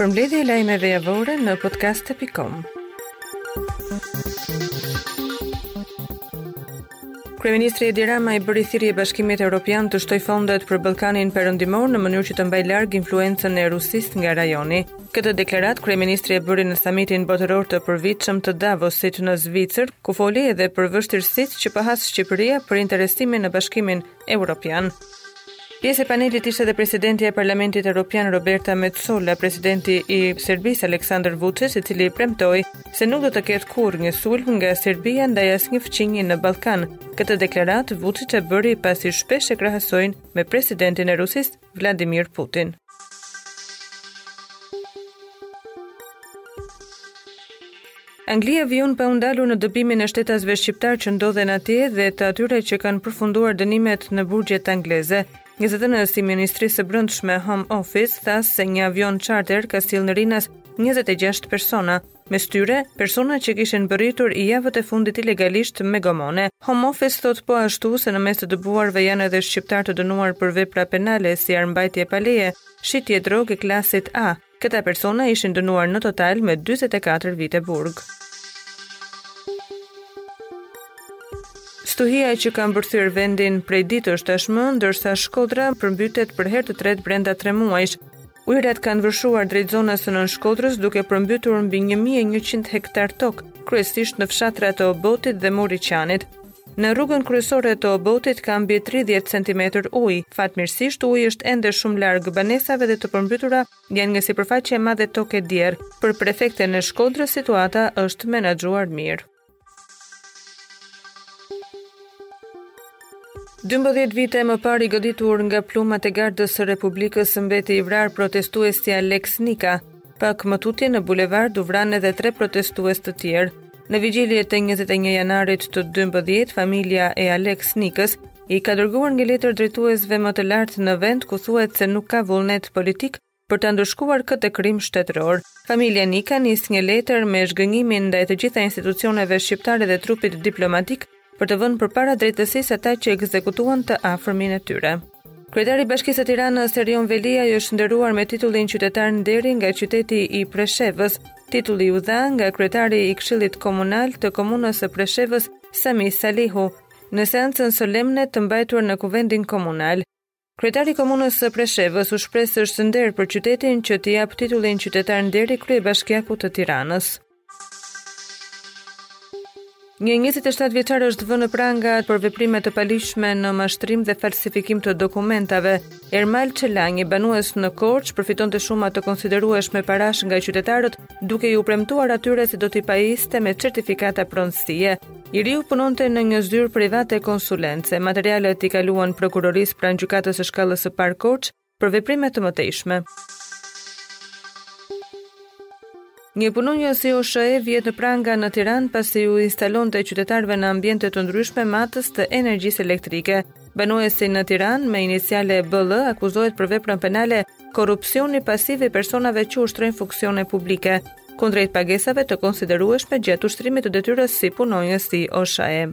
Përmbledhje e lajmeve javore në podcast.com. Kryeministri Edi Rama i bëri thirrje Bashkimit Evropian të shtojë fondet për Ballkanin Perëndimor në mënyrë që të mbajë larg influencën e Rusisë nga rajoni. Këtë deklaratë kryeministri e bëri në samitin botëror të përvitshëm të Davosit në Zvicër, ku foli edhe për vështirësitë që po has Shqipëria për integrimin në Bashkimin Europian. Pjesë e panelit ishte dhe presidentja e Parlamentit Europian Roberta Metsola, presidenti i Serbisë Aleksandar Vučić, i cili premtoi se nuk do të ketë kurrë një sulm nga Serbia ndaj asnjë fqinji në Ballkan. Këtë deklaratë Vučić e bëri pasi shpesh e krahasojnë me presidentin e Rusisë, Vladimir Putin. Anglia vijon pa u ndalur në dëbimin e shtetasve shqiptarë që ndodhen atje dhe të atyre që kanë përfunduar dënimet në burgjet angleze. Një zëdhënës i Ministrisë së Brendshme Home Office tha se një avion charter ka sjellë në Rinas 26 persona, Mes tyre, persona që kishin mbërritur javët e fundit ilegalisht me gomone. Home Office thotë po ashtu se në mes të dëbuarve janë edhe shqiptarë të dënuar për vepra penale si armbajtje pa leje, shitje droge e klasit A. Këta persona ishin dënuar në total me 44 vite burg. Stuhia që ka mbërthyer vendin prej ditësh tashmë, ndërsa Shkodra përmbytet për herë të tretë brenda 3 muajsh. Ujërat kanë vërshuar drejt zonës së Nënshkodrës duke përmbytur mbi 1100 hektar tokë, kryesisht në fshatrat e Obotit dhe Muriqanit. Në rrugën kryesore të Obotit ka mbi 30 cm ujë. Fatmirësisht uji është ende shumë larg banesave dhe të përmbytura janë një sipërfaqe e madhe toke djerrë. Për prefekten e Shkodrës situata është menaxhuar mirë. 12 vite më parë i goditur nga plumbat e gardës së Republikës mbeti i vrarë protestuesi Aleks Nika. Pak më tutje në bulevard u vranë edhe tre protestues të tjerë. Në vigjilje të 21 janarit të 12, familja e Aleks Nikës i ka dërguar një letër drejtuesve më të lartë në vend ku thuhet se nuk ka vullnet politik Për ta ndëshkuar këtë krim shtetëror, familja Nika nis një letër me zhgënjimin ndaj të gjitha institucioneve shqiptare dhe trupit diplomatik për të vënë përpara drejtësisë ata që ekzekutuan të afërmin e tyre. Kryetari i Bashkisë së Tiranës, Erion Veliaj, është nderuar me titullin qytetar nderi nga qyteti i Preshevës. Titulli u dha nga kryetari i Këshillit Komunal të Komunës së Preshevës, Sami Salihu, në seancën solemne të mbajtur në Kuvendin Komunal. Kryetari i Komunës së Preshevës u shpreh se është nder për qytetin që t'i japë titullin qytetar nderi kryebashkiakut të Tiranës. Një 27 vjeçar është vënë në pranga për veprime të paligjshme në mashtrim dhe falsifikim të dokumentave. Ermal Çelanji, banues në Korçë, përfitonte shuma të konsiderueshme parash nga qytetarët duke iu premtuar atyre se do t'i pajiste me certifikata pronësie. I riu punonte në një zyrë private konsulence. Materialet i kaluan prokurorisë pranë gjykatës së shkallës së parë Korçë për veprime të mëtejshme. Një punonjës i OSHEE vihet në pranga në Tiranë pasi u instalonte qytetarëve në ambiente të ndryshme matës të energjisë elektrike. Banuesi në Tiranë me iniciale BL akuzohet për veprën penale Korrupsioni pasiv i personave që ushtrojnë funksione publike, kundrejt pagesave të konsiderueshme gjatë ushtrimit të detyrës si punonjës i OSHEE.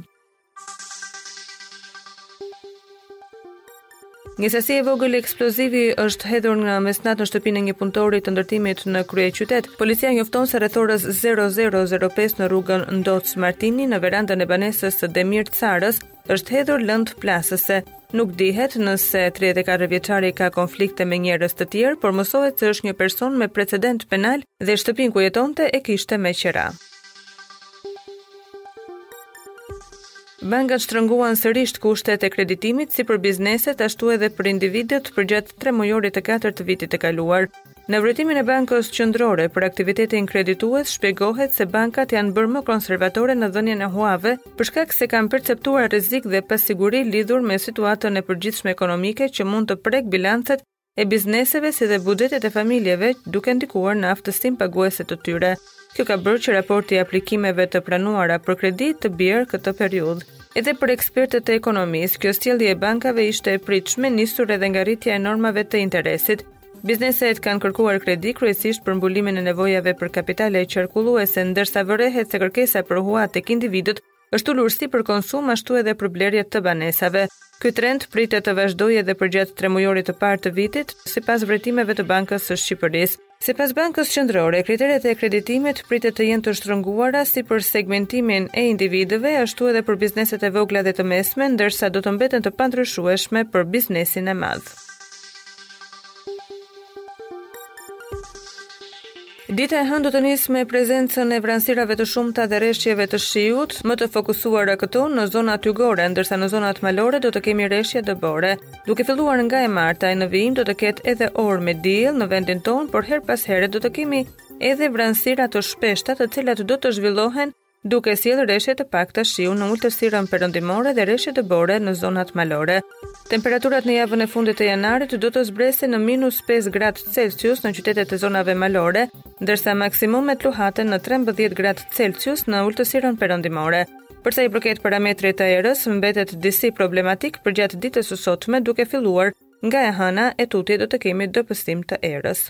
Një sasi e vogël eksplozivi është hedhur në mesnatë në shtëpinë e një punëtori të ndërtimit në kryeqytet. Policia njofton se rreth orës 00:05 në rrugën Ndoc Martini në verandën e banesës së Demir Carës është hedhur lëndë plasëse. Nuk dihet nëse 34 vjeçari ka konflikte me njerëz të tjerë, por mësohet se është një person me precedent penal dhe shtëpinë ku jetonte e kishte me qira. Bankat shtrënguan sërisht kushtet e kreditimit si për bizneset ashtu edhe për individët përgjatë tremujorit të katërt të vitit të kaluar. Në vrojtimin e Bankës Qendrore për aktivitetin kreditues shpjegohet se bankat janë bërë më konservatore në dhënien e huave për shkak se kanë perceptuar rrezik dhe pasiguri lidhur me situatën e përgjithshme ekonomike që mund të prekë bilancet e bizneseve si dhe buxhetet e familjeve, duke ndikuar në aftësinë paguese të tyre. Kjo ka bërë që raporti i aplikimeve të pranuara për kredi të bjerë këtë periudhë. Edhe për ekspertët e ekonomisë, kjo sjellje e bankave ishte e pritshme, nisur edhe nga rritja e normave të interesit, Bizneset kanë kërkuar kredi kryesisht për mbulimin e nevojave për kapitale qarkulluese, ndërsa vërehet se kërkesa për hua tek individët është ulur si për konsum ashtu edhe për blerje të banesave. Ky trend pritet të vazhdojë edhe përgjatë tremujorit të parë të vitit, sipas vrojtimeve të Bankës së Shqipërisë. Sipas Bankës Qendrore, kriteret e kreditimit pritet të jenë të shtrënguara si për segmentimin e individëve ashtu edhe për bizneset e vogla dhe të mesme, ndërsa do të mbeten të pandryshueshme për biznesin e madh. Dita e hënë do të nisë me prezencën e vranësirave të shumta dhe reshjeve të shiut, më të fokusuara këto në zonat jugore, ndërsa në zonat malore do të kemi reshje dëbore. Duke filluar nga e marta e në vijim do të ketë edhe orë me diell në vendin tonë, por herë pas here do të kemi edhe vranësira të shpeshta të cilat do të zhvillohen duke sjellë reshje të pakta shiu në ultësirën perëndimore dhe reshje dëbore në zonat malore. Temperaturat në javën e fundit të janarit do të zbresin në minus 5 gradë Celsius në qytetet e zonave malore, ndërsa maksimumet luhaten në 13 gradë Celsius në ultësirën perëndimore. Për sa i përket parametrit të erës, mbetet disi problematik përgjatë ditës së sotme duke filluar nga e hëna e tutje do të kemi dobësim të erës.